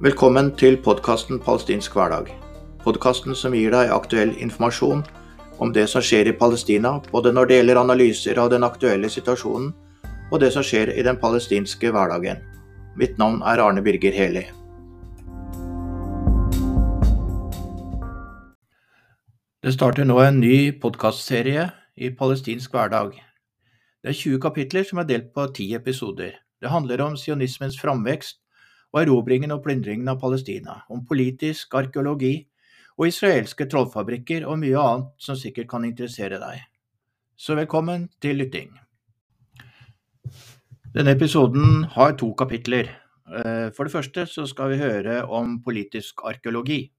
Velkommen til podkasten Palestinsk hverdag. Podkasten som gir deg aktuell informasjon om det som skjer i Palestina, både når det gjelder analyser av den aktuelle situasjonen og det som skjer i den palestinske hverdagen. Mitt navn er Arne Birger Heli. Det starter nå en ny podkastserie i palestinsk hverdag. Det er 20 kapitler som er delt på 10 episoder. Det handler om sionismens framvekst og erobringen og plyndringen av Palestina, om politisk arkeologi og israelske trollfabrikker og mye annet som sikkert kan interessere deg. Så velkommen til lytting. Denne episoden har to kapitler. Eh, for det første så skal vi høre om politisk arkeologi.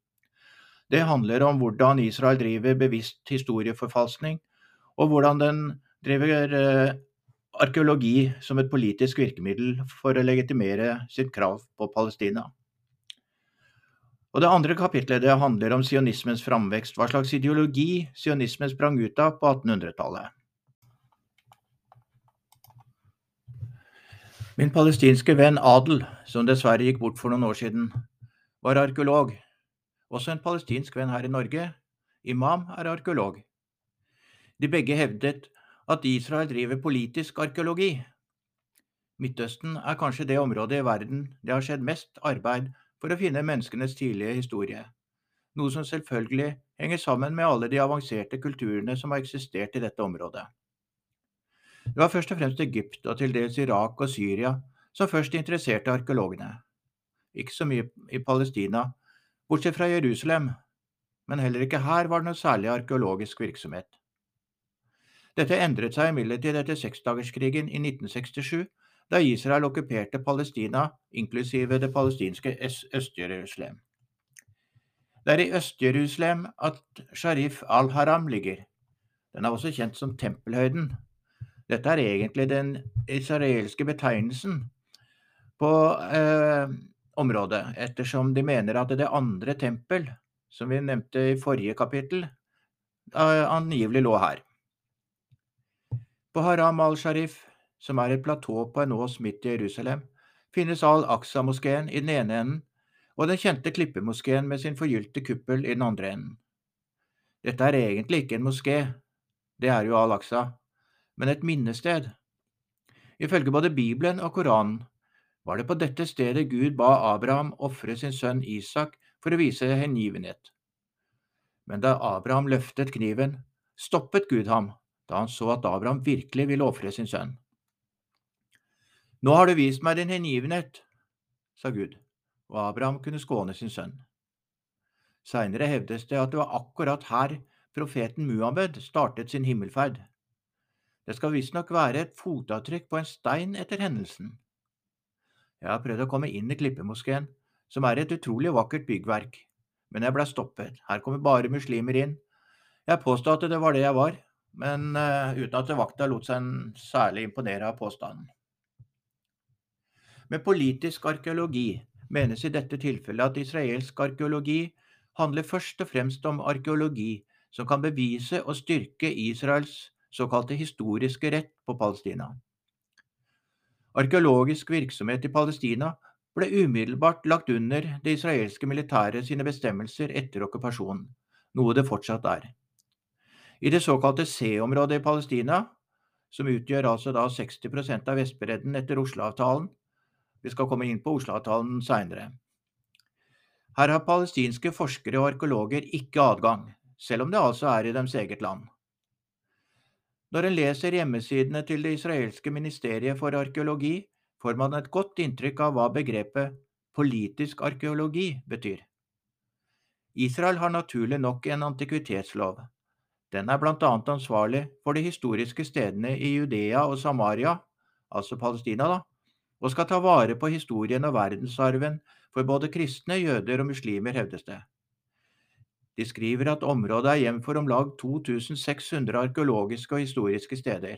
Det handler om hvordan Israel driver bevisst historieforfalskning, og hvordan den driver eh, arkeologi som et politisk virkemiddel for å legitimere sitt krav på Palestina. Og Det andre kapitlet det handler om sionismens framvekst, hva slags ideologi sionismen sprang ut av på 1800-tallet. Min palestinske venn Adel, som dessverre gikk bort for noen år siden, var arkeolog. Også en palestinsk venn her i Norge, Imam, er arkeolog. De begge hevdet at Israel driver politisk arkeologi. Midtøsten er kanskje det området i verden det har skjedd mest arbeid for å finne menneskenes tidlige historie, noe som selvfølgelig henger sammen med alle de avanserte kulturene som har eksistert i dette området. Det var først og fremst Egypt og til dels Irak og Syria som først interesserte arkeologene. Ikke så mye i Palestina, bortsett fra Jerusalem, men heller ikke her var det noe særlig arkeologisk virksomhet. Dette endret seg imidlertid etter seksdagerskrigen i 1967, da Israel okkuperte Palestina, inklusive det palestinske Øst-Jerusalem. Det er i Øst-Jerusalem at Sharif al-Haram ligger. Den er også kjent som Tempelhøyden. Dette er egentlig den israelske betegnelsen på eh, området, ettersom de mener at det andre tempel, som vi nevnte i forrige kapittel, eh, angivelig lå her. På Haram al-Sharif, som er et platå på en ås midt i Jerusalem, finnes al-Aqsa-moskeen i den ene enden og den kjente klippemoskeen med sin forgylte kuppel i den andre enden. Dette er egentlig ikke en moské, det er jo al-Aqsa, men et minnested. Ifølge både Bibelen og Koranen var det på dette stedet Gud ba Abraham ofre sin sønn Isak for å vise hengivenhet. Men da Abraham løftet kniven, stoppet Gud ham da han så at Abraham virkelig ville ofre sin sønn. Nå har du vist meg din hengivenhet, sa Gud, og Abraham kunne skåne sin sønn. Seinere hevdes det at det var akkurat her profeten Muhammed startet sin himmelferd. Det skal visstnok være et fotavtrykk på en stein etter hendelsen. Jeg har prøvd å komme inn i Klippemoskeen, som er et utrolig vakkert byggverk, men jeg ble stoppet, her kommer bare muslimer inn. Jeg påstod at det var det jeg var, men uh, uten at vakta lot seg særlig imponere av påstanden. Med politisk arkeologi menes i dette tilfellet at israelsk arkeologi handler først og fremst om arkeologi som kan bevise og styrke Israels såkalte historiske rett på Palestina. Arkeologisk virksomhet i Palestina ble umiddelbart lagt under det israelske militæret sine bestemmelser etter okkupasjonen, noe det fortsatt er. I det såkalte C-området i Palestina, som utgjør altså da 60% av Vestbredden etter Oslo-avtalen, vi skal komme inn på Oslo-avtalen seinere. Her har palestinske forskere og arkeologer ikke adgang, selv om det altså er i deres eget land. Når en leser hjemmesidene til det israelske ministeriet for arkeologi, får man et godt inntrykk av hva begrepet politisk arkeologi betyr. Israel har naturlig nok en antikvitetslov, den er annet ansvarlig for de historiske stedene i Judea og Samaria, altså Palestina, da, og skal ta vare på historien og verdensarven for både kristne, jøder og muslimer, hevdes det. De skriver at området er hjem for om lag 2600 arkeologiske og historiske steder.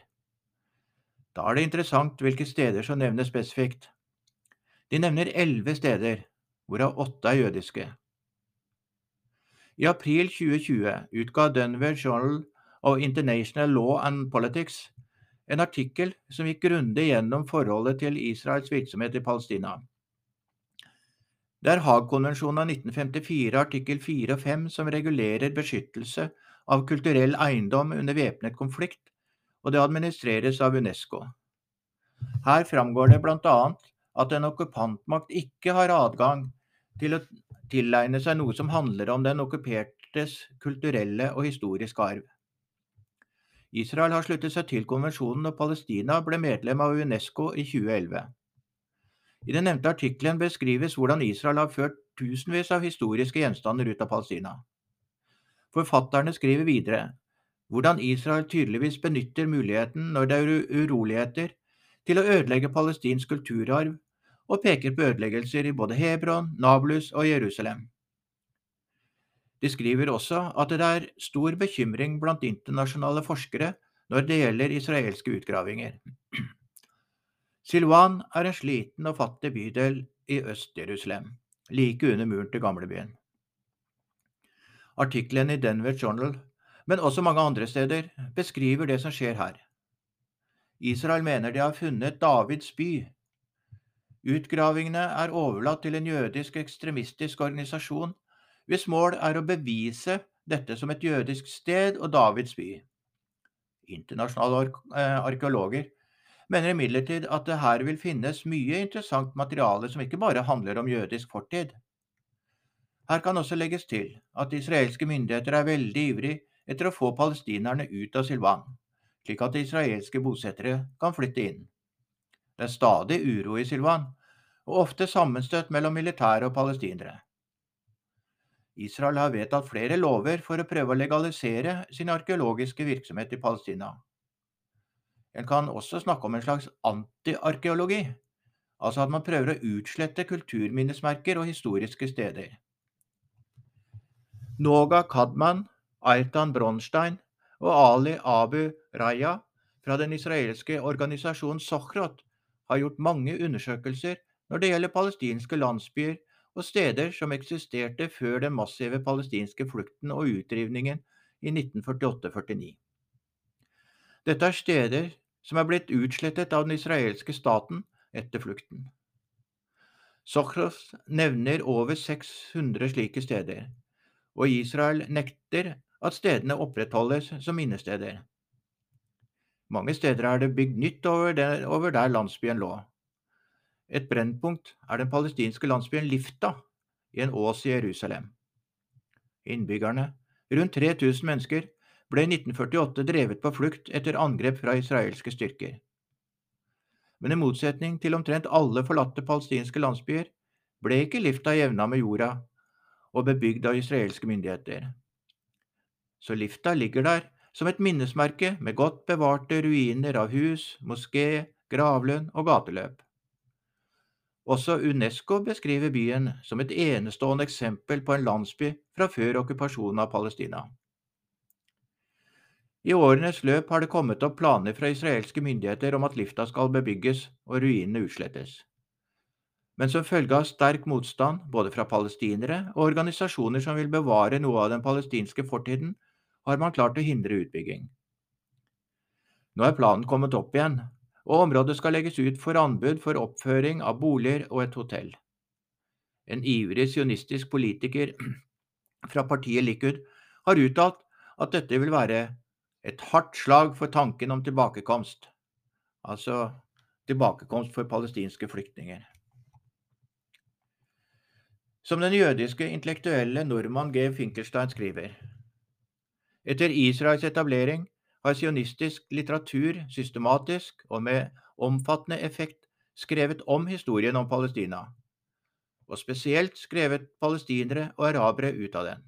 Da er det interessant hvilke steder som nevnes spesifikt. De nevner elleve steder, hvorav åtte er jødiske. I april 2020 utga Denver Journal of International Law and Politics en artikkel som gikk grundig gjennom forholdet til Israels virksomhet i Palestina. Det er Haag-konvensjonen av 1954 artikkel 4 og 5 som regulerer beskyttelse av kulturell eiendom under væpnet konflikt, og det administreres av UNESCO. Her framgår det bl.a. at en okkupantmakt ikke har adgang til å tilegne seg noe som handler om den okkupertes kulturelle og historiske arv. Israel har sluttet seg til konvensjonen, og Palestina ble medlem av UNESCO i 2011. I den nevnte artikkelen beskrives hvordan Israel har ført tusenvis av historiske gjenstander ut av Palestina. Forfatterne skriver videre hvordan Israel tydeligvis benytter muligheten når det er uroligheter, til å ødelegge palestinsk kulturarv og peker på ødeleggelser i både Hebron, Nablus og Jerusalem. De skriver også at det er stor bekymring blant internasjonale forskere når det gjelder israelske utgravinger. Silwan er en sliten og fattig bydel i Øst-Jerusalem, like under muren til gamlebyen. Artikkelen i Denver Journal, men også mange andre steder, beskriver det som skjer her. Israel mener de har funnet Davids by, Utgravingene er overlatt til en jødisk ekstremistisk organisasjon, hvis mål er å bevise dette som et jødisk sted og Davids by. Internasjonale eh, arkeologer mener imidlertid at det her vil finnes mye interessant materiale som ikke bare handler om jødisk fortid. Her kan også legges til at israelske myndigheter er veldig ivrig etter å få palestinerne ut av Silvan, slik at israelske bosettere kan flytte inn. Det er stadig uro i Silvan, og ofte sammenstøt mellom militære og palestinere. Israel har vedtatt flere lover for å prøve å legalisere sin arkeologiske virksomhet i Palestina. En kan også snakke om en slags antiarkeologi, altså at man prøver å utslette kulturminnesmerker og historiske steder. Noga Kadman, Aitan Bronstein og Ali Abu Raya fra den israelske organisasjonen Sochrot har gjort mange undersøkelser når det gjelder palestinske landsbyer og steder som eksisterte før den massive palestinske flukten og utrivningen i 1948–49. Dette er steder som er blitt utslettet av den israelske staten etter flukten. Sochros nevner over 600 slike steder, og Israel nekter at stedene opprettholdes som minnesteder. Mange steder er det bygd nytt over der, over der landsbyen lå. Et brennpunkt er den palestinske landsbyen Lifta i en ås i Jerusalem. Innbyggerne, rundt 3000 mennesker, ble i 1948 drevet på flukt etter angrep fra israelske styrker. Men i motsetning til omtrent alle forlatte palestinske landsbyer ble ikke Lifta jevna med jorda og bebygd av israelske myndigheter. Så Lifta ligger der som et minnesmerke med godt bevarte ruiner av hus, moské, gravlund og gateløp. Også UNESCO beskriver byen som et enestående eksempel på en landsby fra før okkupasjonen av Palestina. I årenes løp har det kommet opp planer fra israelske myndigheter om at Lifta skal bebygges og ruinene utslettes. Men som følge av sterk motstand både fra palestinere og organisasjoner som vil bevare noe av den palestinske fortiden, har man klart å hindre utbygging. Nå er planen kommet opp igjen, og området skal legges ut for anbud for oppføring av boliger og et hotell. En ivrig sionistisk politiker fra partiet Likud har uttalt at dette vil være et hardt slag for tanken om tilbakekomst, altså tilbakekomst for palestinske flyktninger. Som den jødiske intellektuelle Norman G. Finkelstein skriver, etter Israels etablering har sionistisk litteratur systematisk og med omfattende effekt skrevet om historien om Palestina, og spesielt skrevet palestinere og arabere ut av den.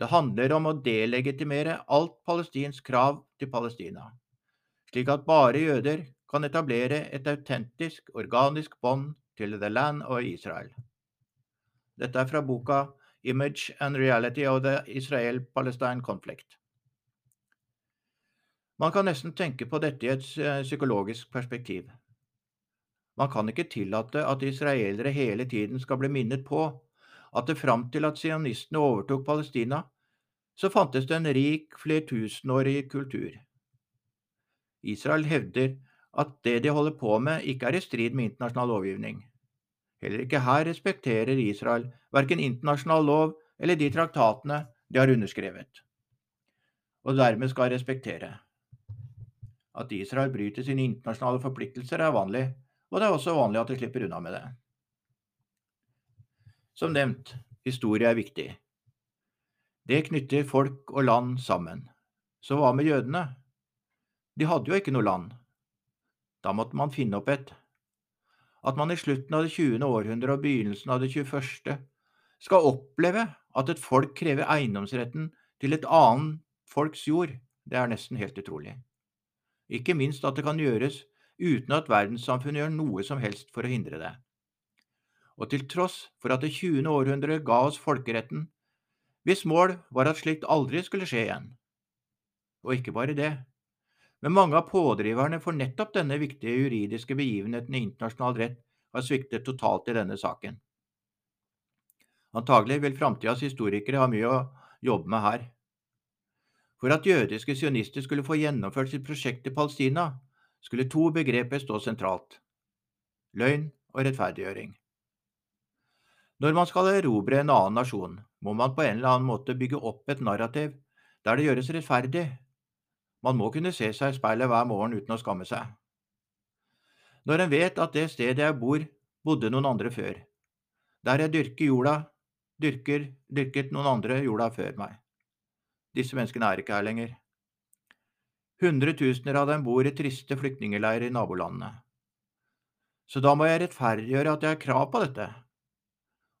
Det handler om å delegitimere alt palestinsk krav til Palestina, slik at bare jøder kan etablere et autentisk, organisk bånd til The Land og Israel. Dette er fra boka Image and Reality of the Israel-Palestine Conflict. Man kan nesten tenke på dette i et eh, psykologisk perspektiv. Man kan ikke tillate at israelere hele tiden skal bli minnet på at det fram til at sionistene overtok Palestina, så fantes det en rik, flertusenårig kultur. Israel hevder at det de holder på med, ikke er i strid med internasjonal lovgivning. Heller ikke her respekterer Israel verken internasjonal lov eller de traktatene de har underskrevet, og dermed skal respektere. At Israel bryter sine internasjonale forpliktelser er vanlig, og det er også vanlig at de slipper unna med det. Som nevnt, historie er viktig. Det knytter folk og land sammen. Så hva med jødene? De hadde jo ikke noe land. Da måtte man finne opp et. At man i slutten av det 20. århundre og begynnelsen av det 21. skal oppleve at et folk krever eiendomsretten til et annet folks jord, det er nesten helt utrolig. Ikke minst at det kan gjøres uten at verdenssamfunnet gjør noe som helst for å hindre det. Og til tross for at det 20. århundre ga oss folkeretten, hvis mål var at slikt aldri skulle skje igjen. Og ikke bare det, men mange av pådriverne for nettopp denne viktige juridiske begivenheten i internasjonal rett har sviktet totalt i denne saken. Antagelig vil framtidas historikere ha mye å jobbe med her. For at jødiske sionister skulle få gjennomført sitt prosjekt i Palestina, skulle to begreper stå sentralt – løgn og rettferdiggjøring. Når man skal erobre en annen nasjon, må man på en eller annen måte bygge opp et narrativ der det gjøres rettferdig man må kunne se seg i speilet hver morgen uten å skamme seg. Når en vet at det stedet jeg bor, bodde noen andre før. Der jeg dyrker jorda, dyrker, dyrket noen andre jorda før meg. Disse menneskene er ikke her lenger. Hundretusener av dem bor i triste flyktningleirer i nabolandene. Så da må jeg rettferdiggjøre at jeg har krav på dette.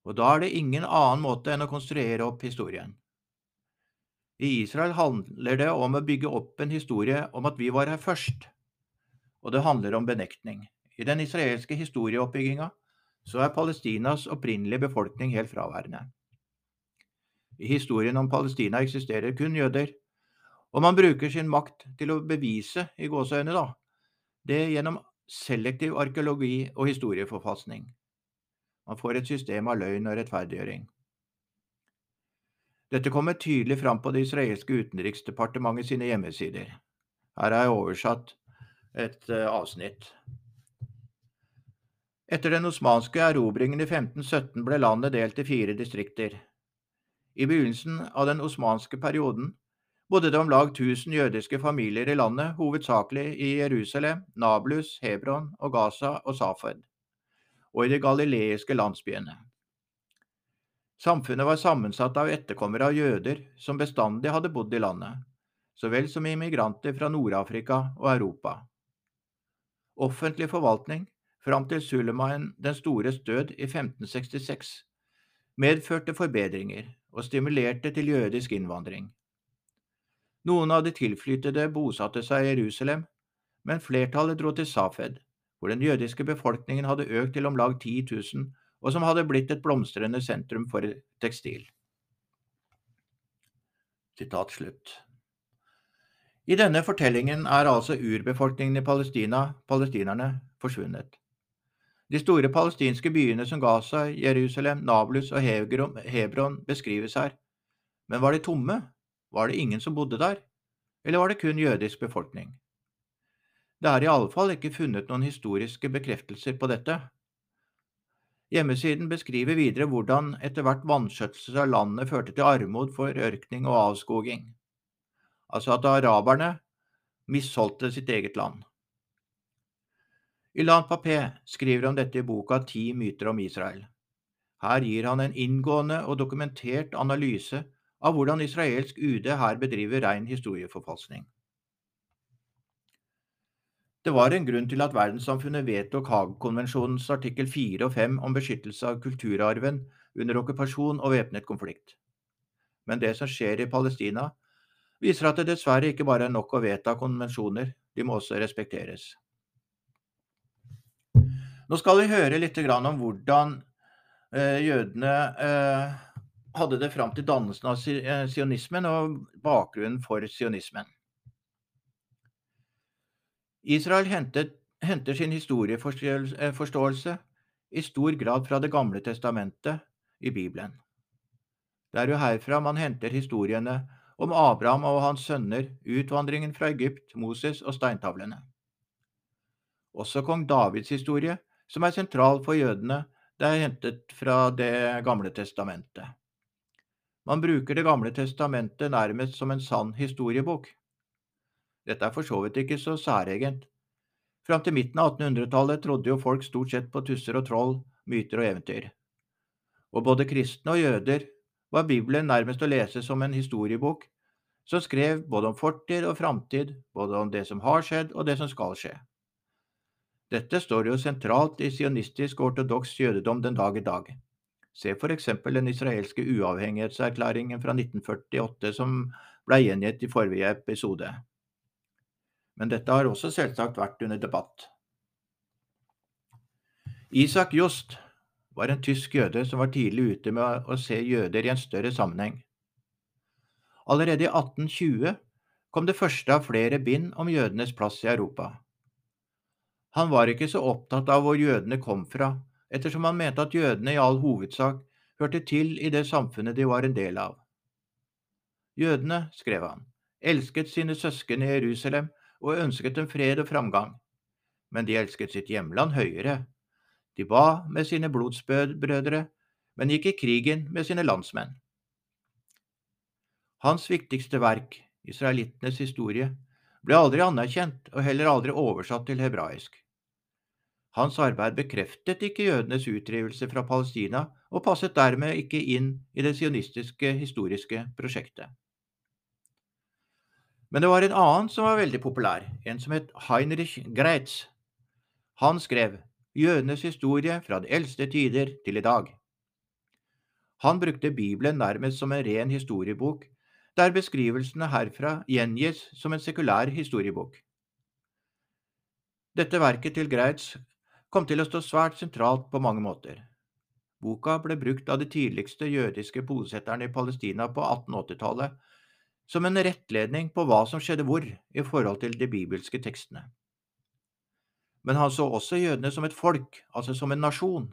Og da er det ingen annen måte enn å konstruere opp historien. I Israel handler det om å bygge opp en historie om at vi var her først, og det handler om benektning. I den israelske historieoppbygginga så er Palestinas opprinnelige befolkning helt fraværende. I historien om Palestina eksisterer kun jøder, og man bruker sin makt til å bevise, i gåseøyne, da, det gjennom selektiv arkeologi og historieforfalskning. Man får et system av løgn og rettferdiggjøring. Dette kommer tydelig fram på det israelske utenriksdepartementet sine hjemmesider. Her har jeg oversatt et uh, avsnitt. Etter den osmanske erobringen i 1517 ble landet delt i fire distrikter. I begynnelsen av den osmanske perioden bodde det om lag 1000 jødiske familier i landet, hovedsakelig i Jerusalem, Nablus, Hebron og Gaza og Safed, og i de galileiske landsbyene. Samfunnet var sammensatt av etterkommere av jøder som bestandig hadde bodd i landet, så vel som immigranter fra Nord-Afrika og Europa. Offentlig forvaltning fram til Suleiman den stores død i 1566 medførte forbedringer og stimulerte til jødisk innvandring. Noen av de tilflyttede bosatte seg i Jerusalem, men flertallet dro til Safed, hvor den jødiske befolkningen hadde økt til om lag 10 000 og som hadde blitt et blomstrende sentrum for tekstil. Sitat slutt. I denne fortellingen er altså urbefolkningen i Palestina, palestinerne, forsvunnet. De store palestinske byene som Gaza, Jerusalem, Nablus og Hebron beskrives her, men var de tomme? Var det ingen som bodde der? Eller var det kun jødisk befolkning? Det er i alle fall ikke funnet noen historiske bekreftelser på dette, Hjemmesiden beskriver videre hvordan etter hvert vanskjøtsel av landet førte til armod, forørkning og avskoging. Altså at araberne misholdte sitt eget land. Ilan Papé skriver om dette i boka Ti myter om Israel. Her gir han en inngående og dokumentert analyse av hvordan israelsk UD her bedriver rein historieforfalskning. Det var en grunn til at verdenssamfunnet vedtok Haag-konvensjonens artikkel 4 og 5 om beskyttelse av kulturarven under okkupasjon og væpnet konflikt. Men det som skjer i Palestina, viser at det dessverre ikke bare er nok å vedta konvensjoner, de må også respekteres. Nå skal vi høre litt om hvordan eh, jødene eh, hadde det fram til dannelsen av eh, sionismen og bakgrunnen for sionismen. Israel henter sin historieforståelse i stor grad fra Det gamle testamentet i Bibelen. Det er jo herfra man henter historiene om Abraham og hans sønner, utvandringen fra Egypt, Moses og steintavlene. Også kong Davids historie, som er sentral for jødene, det er hentet fra Det gamle testamentet. Man bruker Det gamle testamentet nærmest som en sann historiebok. Dette er for så vidt ikke så særegent. Fram til midten av 1800-tallet trodde jo folk stort sett på tusser og troll, myter og eventyr. Og både kristne og jøder var Bibelen nærmest å lese som en historiebok som skrev både om fortid og framtid, både om det som har skjedd og det som skal skje. Dette står jo sentralt i sionistisk ortodoks jødedom den dag i dag. Se for eksempel den israelske uavhengighetserklæringen fra 1948 som ble gjengitt i forrige episode. Men dette har også selvsagt vært under debatt. Isak Jost var en tysk jøde som var tidlig ute med å se jøder i en større sammenheng. Allerede i 1820 kom det første av flere bind om jødenes plass i Europa. Han var ikke så opptatt av hvor jødene kom fra, ettersom han mente at jødene i all hovedsak hørte til i det samfunnet de var en del av. Jødene, skrev han, elsket sine søsken i Jerusalem og ønsket dem fred og framgang, men de elsket sitt hjemland høyere. De ba med sine blodsbrødre, men gikk i krigen med sine landsmenn. Hans viktigste verk, israelittenes historie, ble aldri anerkjent og heller aldri oversatt til hebraisk. Hans arbeid bekreftet ikke jødenes utdrivelse fra Palestina, og passet dermed ikke inn i det sionistiske historiske prosjektet. Men det var en annen som var veldig populær, en som het Heinrich Greitz. Han skrev Jødenes historie fra de eldste tider til i dag. Han brukte Bibelen nærmest som en ren historiebok, der beskrivelsene herfra gjengis som en sekulær historiebok. Dette verket til Greitz kom til å stå svært sentralt på mange måter. Boka ble brukt av de tidligste jødiske bosetterne i Palestina på 1880-tallet som en rettledning på hva som skjedde hvor i forhold til de bibelske tekstene. Men han så også jødene som et folk, altså som en nasjon.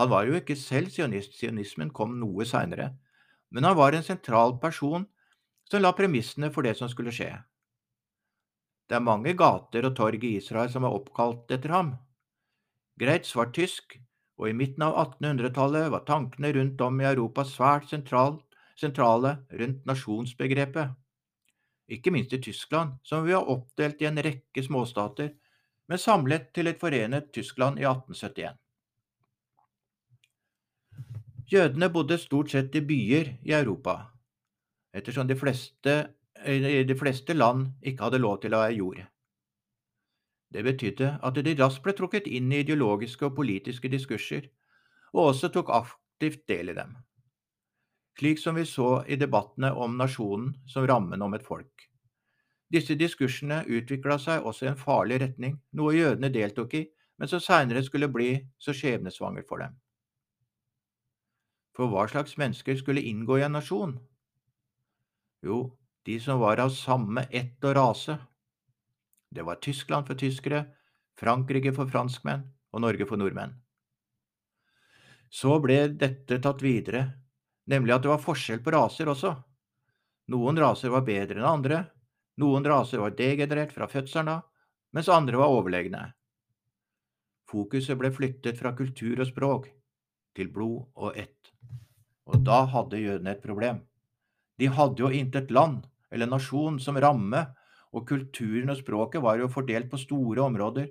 Han var jo ikke selv sionist, sionismen kom noe seinere, men han var en sentral person som la premissene for det som skulle skje. Det er mange gater og torg i Israel som er oppkalt etter ham, Greitz var tysk, og i midten av 1800-tallet var tankene rundt om i Europa svært sentral, sentrale rundt nasjonsbegrepet. Ikke minst i Tyskland, som vi har oppdelt i en rekke småstater, men samlet til et forenet Tyskland i 1871. Jødene bodde stort sett i byer i Europa, ettersom de fleste, de fleste land ikke hadde lov til å ha jord. Det betydde at de raskt ble trukket inn i ideologiske og politiske diskurser, og også tok aktivt del i dem. Slik som vi så i debattene om nasjonen som rammen om et folk. Disse diskursene utvikla seg også i en farlig retning, noe jødene deltok i, men som seinere skulle bli så skjebnesvangert for dem. For hva slags mennesker skulle inngå i en nasjon? Jo, de som var av samme ett og rase, det var Tyskland for tyskere, Frankrike for franskmenn og Norge for nordmenn. Så ble dette tatt videre, nemlig at det var forskjell på raser også. Noen raser var bedre enn andre, noen raser var degenerert fra fødselen av, mens andre var overlegne. Fokuset ble flyttet fra kultur og språk til blod og ett. Og da hadde jødene et problem. De hadde jo intet land eller nasjon som ramme og kulturen og språket var jo fordelt på store områder,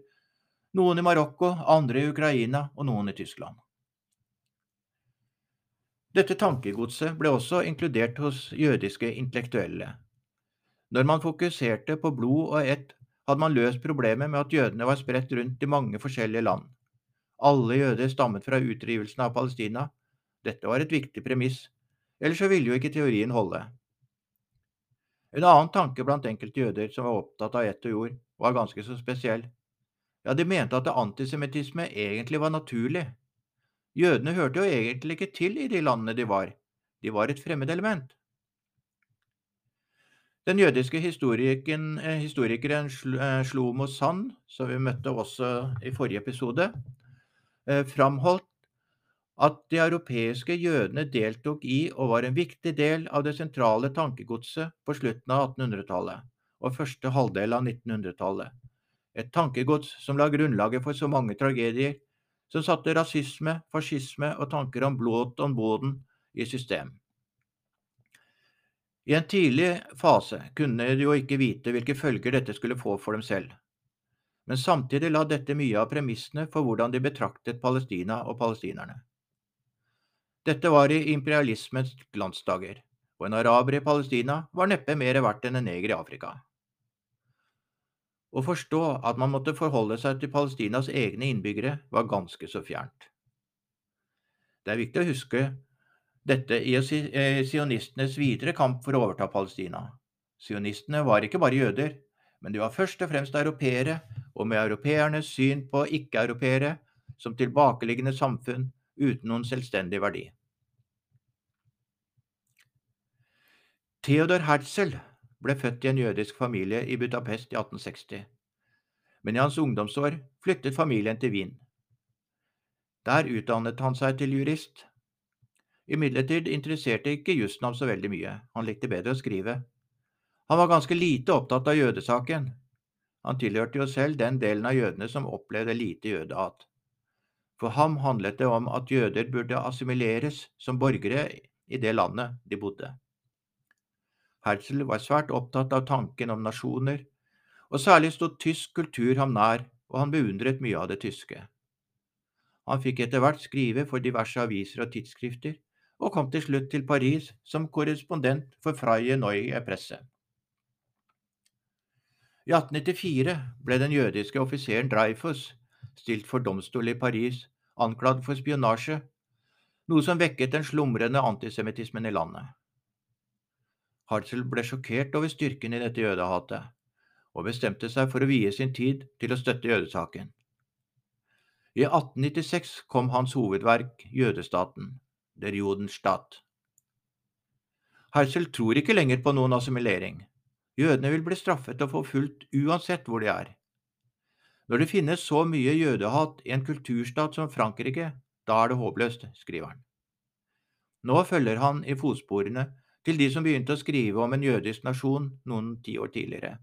noen i Marokko, andre i Ukraina og noen i Tyskland. Dette tankegodset ble også inkludert hos jødiske intellektuelle. Når man fokuserte på blod og ett, hadde man løst problemet med at jødene var spredt rundt i mange forskjellige land. Alle jøder stammet fra utdrivelsen av Palestina. Dette var et viktig premiss, ellers så ville jo ikke teorien holde. En annen tanke blant enkelte jøder som var opptatt av ett og jord, var ganske så spesiell. Ja, de mente at antisemittisme egentlig var naturlig. Jødene hørte jo egentlig ikke til i de landene de var, de var et fremmedelement. Den jødiske eh, historikeren eh, Shlomo Sand, som vi møtte også i forrige episode, eh, framholdt at de europeiske jødene deltok i og var en viktig del av det sentrale tankegodset på slutten av 1800-tallet og første halvdel av 1900-tallet. Et tankegods som la grunnlaget for så mange tragedier, som satte rasisme, fascisme og tanker om blåt om båden i system. I en tidlig fase kunne de jo ikke vite hvilke følger dette skulle få for dem selv, men samtidig la dette mye av premissene for hvordan de betraktet Palestina og palestinerne. Dette var i imperialismens glansdager, og en araber i Palestina var neppe mer verdt enn en neger i Afrika. Å forstå at man måtte forholde seg til Palestinas egne innbyggere, var ganske så fjernt. Det er viktig å huske dette i eh, sionistenes videre kamp for å overta Palestina. Sionistene var ikke bare jøder, men de var først og fremst europeere, og med europeernes syn på ikke-europeere som tilbakeliggende samfunn uten noen selvstendig verdi. Theodor Herzl ble født i en jødisk familie i Budapest i 1860, men i hans ungdomsår flyttet familien til Wien. Der utdannet han seg til jurist Imidlertid interesserte ikke jussen ham så veldig mye, han likte bedre å skrive. Han var ganske lite opptatt av jødesaken. Han tilhørte jo selv den delen av jødene som opplevde lite jødehat. For ham handlet det om at jøder burde assimileres som borgere i det landet de bodde. Herzl var svært opptatt av tanken om nasjoner, og særlig stod tysk kultur ham nær, og han beundret mye av det tyske. Han fikk etter hvert skrive for diverse aviser og tidsskrifter, og kom til slutt til Paris som korrespondent for Freie Neue Presse. I 1894 ble den jødiske offiseren Dreyfus stilt for domstol i Paris, anklagd for spionasje, noe som vekket den slumrende antisemittismen i landet. Hartzell ble sjokkert over styrken i dette jødehatet, og bestemte seg for å vie sin tid til å støtte jødesaken. I 1896 kom hans hovedverk Jødestaten, der Judenstadt. Herzl tror ikke lenger på noen assimilering. Jødene vil bli straffet og forfulgt uansett hvor de er. Når det finnes så mye jødehat i en kulturstat som Frankrike, da er det håpløst, skriver han. Nå følger han i fotsporene til de som begynte å skrive om en jødisk nasjon noen tiår tidligere.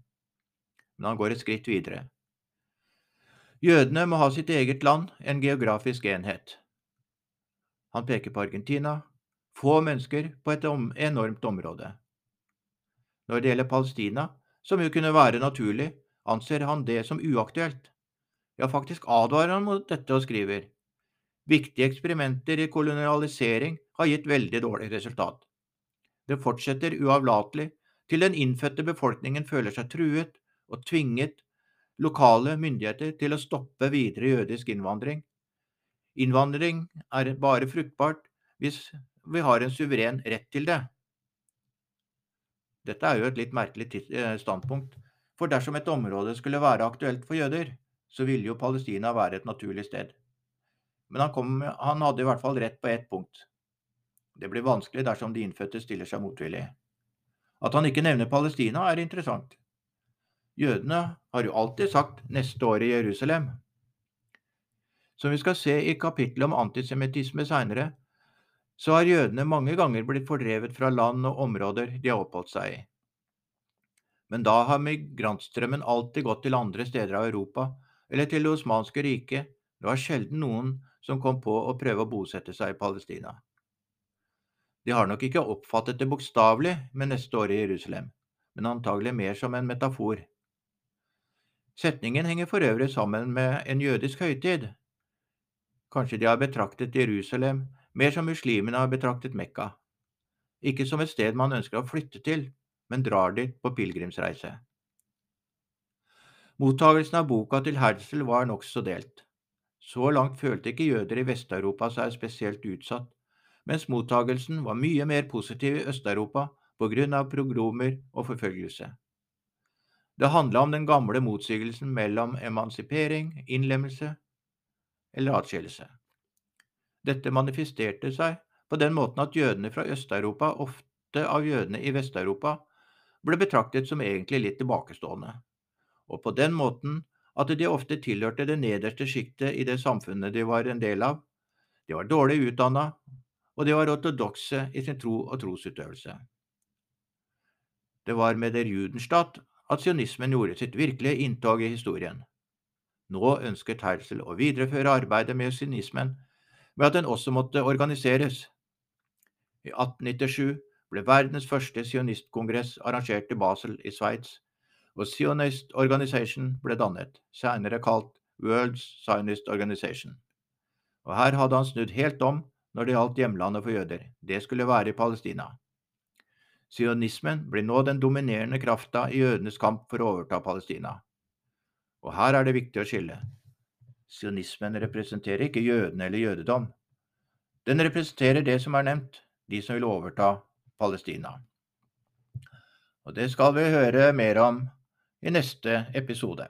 Men han går et skritt videre. Jødene må ha sitt eget land, en geografisk enhet. Han peker på Argentina. Få mennesker på et enormt område. Når det gjelder Palestina, som jo kunne være naturlig, anser han det som uaktuelt. Ja, faktisk advarer han mot dette og skriver Viktige eksperimenter i kolonialisering har gitt veldig dårlig resultat. Det fortsetter uavlatelig til den innfødte befolkningen føler seg truet og tvinget lokale myndigheter til å stoppe videre jødisk innvandring Innvandring er bare fruktbart hvis vi har en suveren rett til det. Dette er jo et litt merkelig eh, standpunkt, for dersom et område skulle være aktuelt for jøder, så ville jo Palestina være et naturlig sted. Men han, kom, han hadde i hvert fall rett på ett punkt. Det blir vanskelig dersom de innfødte stiller seg motvillig. At han ikke nevner Palestina, er interessant. Jødene har jo alltid sagt 'neste år i Jerusalem', som vi skal se i kapittelet om antisemittisme seinere, så har jødene mange ganger blitt fordrevet fra land og områder de har oppholdt seg i. Men da har migrantstrømmen alltid gått til andre steder av Europa eller til Det osmanske riket, det var sjelden noen som kom på å prøve å bosette seg i Palestina. De har nok ikke oppfattet det bokstavelig med neste år i Jerusalem, men antagelig mer som en metafor. Setningen henger for øvrig sammen med en jødisk høytid, Kanskje de har betraktet Jerusalem mer som muslimene har betraktet Mekka, ikke som et sted man ønsker å flytte til, men drar dit på pilegrimsreise. Mottagelsen av boka til Herzl var nokså delt. Så langt følte ikke jøder i Vest-Europa seg spesielt utsatt, mens mottagelsen var mye mer positiv i Øst-Europa av progromer og forfølgelse. Det handla om den gamle motsigelsen mellom emansipering, innlemmelse eller atskillelse. Dette manifesterte seg på den måten at jødene fra Øst-Europa, ofte av jødene i Vest-Europa, ble betraktet som egentlig litt tilbakestående, og på den måten at de ofte tilhørte det nederste sjiktet i det samfunnet de var en del av, de var dårlig utdanna, og de var ortodokse i sin tro og trosutøvelse. Det var med der Judenstadt at sionismen gjorde sitt virkelige inntog i historien. Nå ønsket Herzl å videreføre arbeidet med sionismen ved at den også måtte organiseres. I 1897 ble verdens første sionistkongress arrangert i Basel i Sveits, og Zionist Organization ble dannet, senere kalt World Zionist Organization. Og her hadde han snudd helt om når det gjaldt hjemlandet for jøder. Det skulle være i Palestina. Sionismen blir nå den dominerende krafta i jødenes kamp for å overta Palestina. Og her er det viktig å skille. Sionismen representerer ikke jødene eller jødedom. Den representerer det som er nevnt, de som vil overta Palestina. Og det skal vi høre mer om i neste episode.